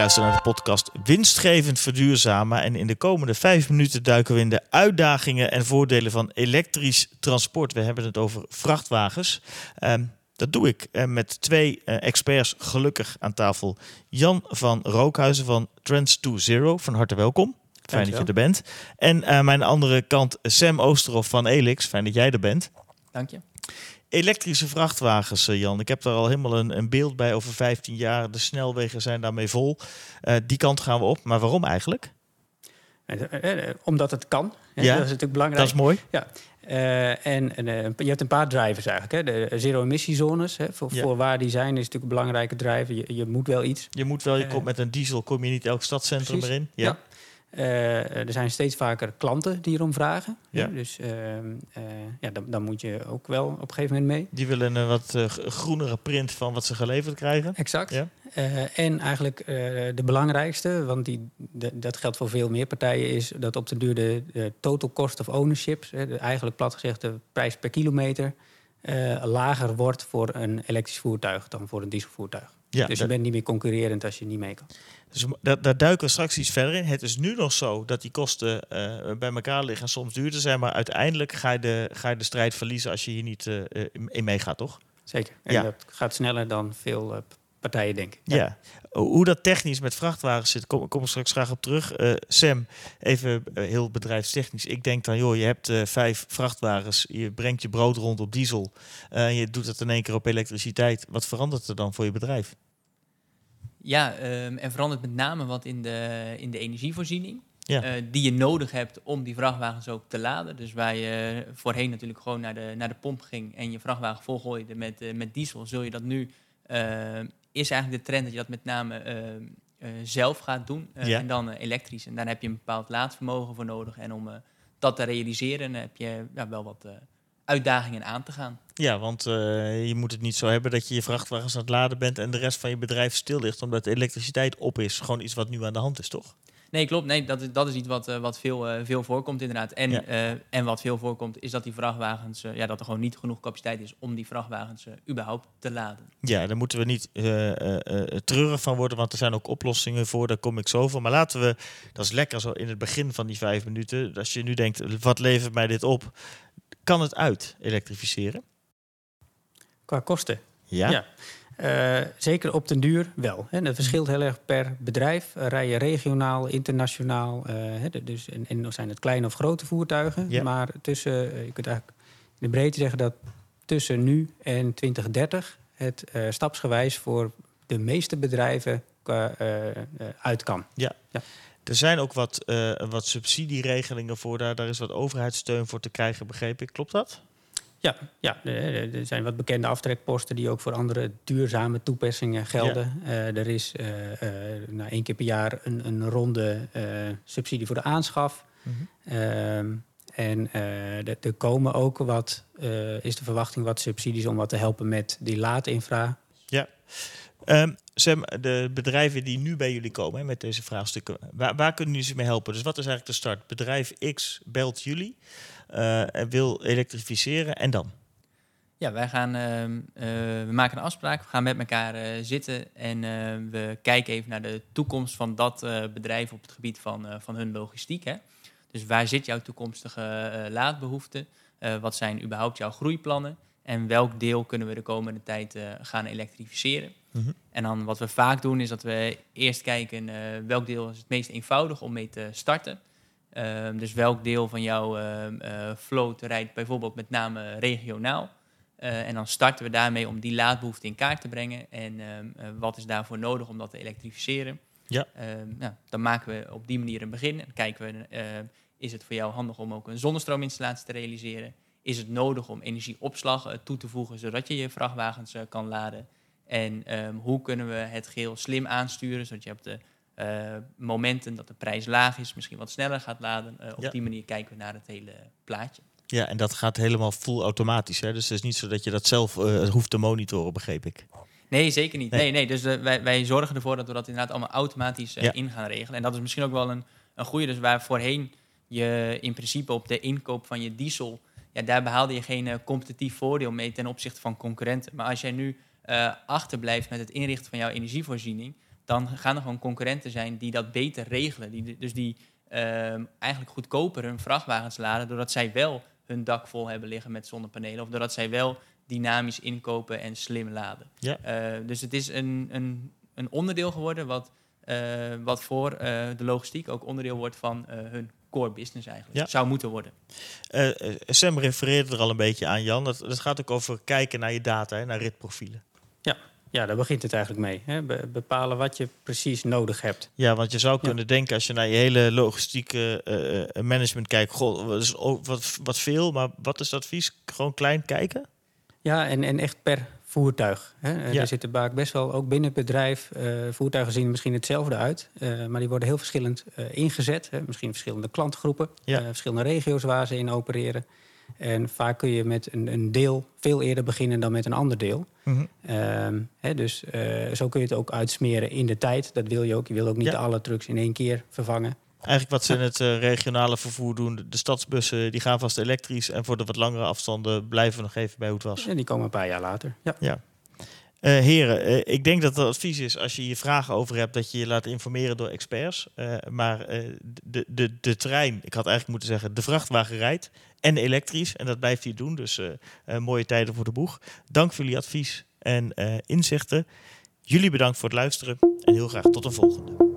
luistert naar de podcast Winstgevend Verduurzamen. En in de komende vijf minuten duiken we in de uitdagingen en voordelen van elektrisch transport. We hebben het over vrachtwagens. Ehm, dat doe ik uh, met twee uh, experts gelukkig aan tafel. Jan van Rookhuizen van Trends to Zero. Van harte welkom. Fijn dat je er bent. En aan mijn andere kant Sam Oosterhoff van Elix. Fijn dat jij er bent. Dank je. Elektrische vrachtwagens, uh, Jan. Ik heb daar al helemaal een, een, beeld bij over 15 jaar. De snelwegen zijn daarmee vol. Uh, die kant gaan we op. Maar waarom eigenlijk? Uh, omdat het kan. Ja, dat is natuurlijk belangrijk. Dat is mooi. Ja. en, en je hebt een paar drivers eigenlijk. Hè. De zero-emissiezones, voor, ja. voor waar die zijn, is natuurlijk een belangrijke driver. Je, je moet wel iets. Je moet wel, je komt met een diesel, kom je niet elk stadscentrum precies. erin. Ja. Uh, er zijn steeds vaker klanten die erom vragen. Ja. Dus uh, uh, ja, dan, dan, moet je ook wel op een gegeven moment mee. Die willen een wat groenere print van wat ze geleverd krijgen. Exact. Ja. en eigenlijk de belangrijkste, want die, de, dat geldt voor veel meer partijen, is dat op de duur de, de total cost of ownership, de, eigenlijk plat gezegd de prijs per kilometer, lager wordt voor een elektrisch voertuig dan voor een dieselvoertuig. Ja, dus je bent niet meer concurrerend als je niet mee kan. Dus daar, daar, duiken we straks iets verder in. Het is nu nog zo dat die kosten uh, bij elkaar liggen en soms duurder zijn. Maar uiteindelijk ga je de, ga je de strijd verliezen als je hier niet uh, in meegaat, toch? Zeker. En Ja. dat gaat sneller dan veel partijen denken. Ja. Hoe dat technisch met vrachtwagens zit, kom, kom ik straks graag op terug. Uh, Sam, even uh, heel bedrijfstechnisch. Ik denk dan, joh, je hebt uh, vijf vrachtwagens, je brengt je brood rond op diesel en je doet het in één keer op elektriciteit. Wat verandert er dan voor je bedrijf? Ja, um, er verandert met name wat in de, in de energievoorziening. Ja. Uh, die je nodig hebt om die vrachtwagens ook te laden. Dus waar je voorheen natuurlijk gewoon naar de, naar de pomp ging en je vrachtwagen volgooide met, uh, met diesel, zul je dat nu. Uh, is eigenlijk de trend dat je dat met name zelf gaat doen Ja. en dan elektrisch. En daar heb je een bepaald laadvermogen voor nodig. En om dat te realiseren heb je ja, wel wat uitdagingen aan te gaan. Ja, want uh, je moet het niet zo hebben dat je je vrachtwagens aan het laden bent en de rest van je bedrijf stil ligt omdat de elektriciteit op is. Gewoon iets wat nu aan de hand is, toch? Nee, klopt. Nee, dat, is, dat is iets wat, uh, wat veel, uh, veel voorkomt inderdaad. En, Ja. uh, en wat veel voorkomt is dat die vrachtwagens, ja, dat er gewoon niet genoeg capaciteit is om die vrachtwagens überhaupt te laden. Ja, daar moeten we niet treurig van worden, want er zijn ook oplossingen voor, daar kom ik zo van. Maar laten we, dat is lekker zo in het begin van die vijf minuten, als je nu denkt, wat levert mij dit op? Kan het uit, elektrificeren? Qua kosten? Ja. ja. Uh, zeker op den duur wel. Hè. Dat verschilt heel erg per bedrijf. Uh, rij je regionaal, internationaal. Uh, hè, dus, en, en zijn het kleine of grote voertuigen. Maar tussen, je kunt eigenlijk in de breedte zeggen dat tussen nu en 2030 het stapsgewijs voor de meeste bedrijven uit kan. Ja. ja. Er zijn ook wat, wat subsidieregelingen voor. Daar, daar is wat overheidssteun voor te krijgen, begreep ik. Klopt dat? Ja, ja, er zijn wat bekende aftrekposten die ook voor andere duurzame toepassingen gelden. Ja. Uh, er is uh, uh, nou, één keer per jaar een, een ronde subsidie voor de aanschaf. Mhm. Mm -hmm. en er komen ook wat, is de verwachting, wat subsidies om wat te helpen met die laadinfra. Um, Sam, de bedrijven die nu bij jullie komen met deze vraagstukken, waar, kunnen jullie ze mee helpen? Dus wat is eigenlijk de start? Bedrijf X belt jullie uh, en wil elektrificeren en dan? Ja, wij gaan, uh, uh, we maken een afspraak, we gaan met elkaar uh, zitten en we kijken even naar de toekomst van dat bedrijf op het gebied van, van hun logistiek. Hè. Dus waar zit jouw toekomstige laadbehoefte? wat zijn überhaupt jouw groeiplannen? En welk deel kunnen we de komende tijd gaan elektrificeren? Mm -hmm. En dan wat we vaak doen is dat we eerst kijken uh, welk deel is het meest eenvoudig om mee te starten. Uh, dus welk deel van jouw uh, float rijdt bijvoorbeeld met name regionaal. Eh, en dan starten we daarmee om die laadbehoefte in kaart te brengen. En ehm, wat is daarvoor nodig om dat te elektrificeren? Ja. nou, dan maken we op die manier een begin. En kijken we, ehm, is het voor jou handig om ook een zonnestroominstallatie te realiseren? Is het nodig om energieopslag toe te voegen zodat je je vrachtwagens kan laden? En um, hoe kunnen we het geheel slim aansturen, zodat je op de uh, momenten dat de prijs laag is, misschien wat sneller gaat laden. Uh, op Ja. die manier kijken we naar het hele plaatje. Ja, en dat gaat helemaal full automatisch. Hè? Dus het is niet zo dat je dat zelf eh, hoeft te monitoren, begreep ik. Nee, zeker niet. Nee. Nee, nee. Dus eh, wij, wij zorgen ervoor dat we dat inderdaad allemaal automatisch eh, Ja. in gaan regelen. En dat is misschien ook wel een, een goede. Dus waar voorheen je in principe op de inkoop van je diesel, ja, daar behaalde je geen eh, competitief voordeel mee ten opzichte van concurrenten. Maar als jij nu eh, achterblijft met het inrichten van jouw energievoorziening, dan gaan er gewoon concurrenten zijn die dat beter regelen. Die, dus die ehm, eigenlijk goedkoper hun vrachtwagens laden, doordat zij wel hun dak vol hebben liggen met zonnepanelen. Of doordat zij wel dynamisch inkopen en slim laden. Ja. Eh, dus het is een, een, een onderdeel geworden wat, wat voor de logistiek ook onderdeel wordt van hun core business eigenlijk. Ja. Zou moeten worden. Sam refereerde er al een beetje aan, Jan. Dat, dat gaat ook over kijken naar je data, hè, naar ritprofielen. Ja, ja, daar begint het eigenlijk mee. Hè? bepalen wat je precies nodig hebt. Ja, want je zou kunnen denken als je naar je hele logistieke uh, management kijkt, goh, dat is wat, wat veel, maar wat is het advies? Gewoon klein kijken? Ja, en, en echt per voertuig. Hè. Ja. Er zitten vaak best wel ook binnen het bedrijf uh, voertuigen zien misschien hetzelfde uit, uh, maar die worden heel verschillend uh, ingezet. Hè. Misschien verschillende klantgroepen, ja. verschillende regio's waar ze in opereren. En vaak kun je met een, een deel veel eerder beginnen dan met een ander deel. Mm -hmm. hè, dus zo kun je het ook uitsmeren in de tijd. Dat wil je ook. Je wil ook niet alle trucks in één keer vervangen. Eigenlijk wat ze in het uh, regionale vervoer doen. De stadsbussen die gaan vast elektrisch. En voor de wat langere afstanden blijven we nog even bij hoe het was. En die komen een paar jaar later. Ja. ja. Uh, heren, uh, ik denk dat het advies is als je je vragen over hebt, dat je je laat informeren door experts. maar de, de, de trein, ik had eigenlijk moeten zeggen, de vrachtwagen rijdt en elektrisch. En dat blijft hij doen. Dus mooie tijden voor de boeg. Dank voor jullie advies en inzichten. Jullie bedankt voor het luisteren en heel graag tot een volgende.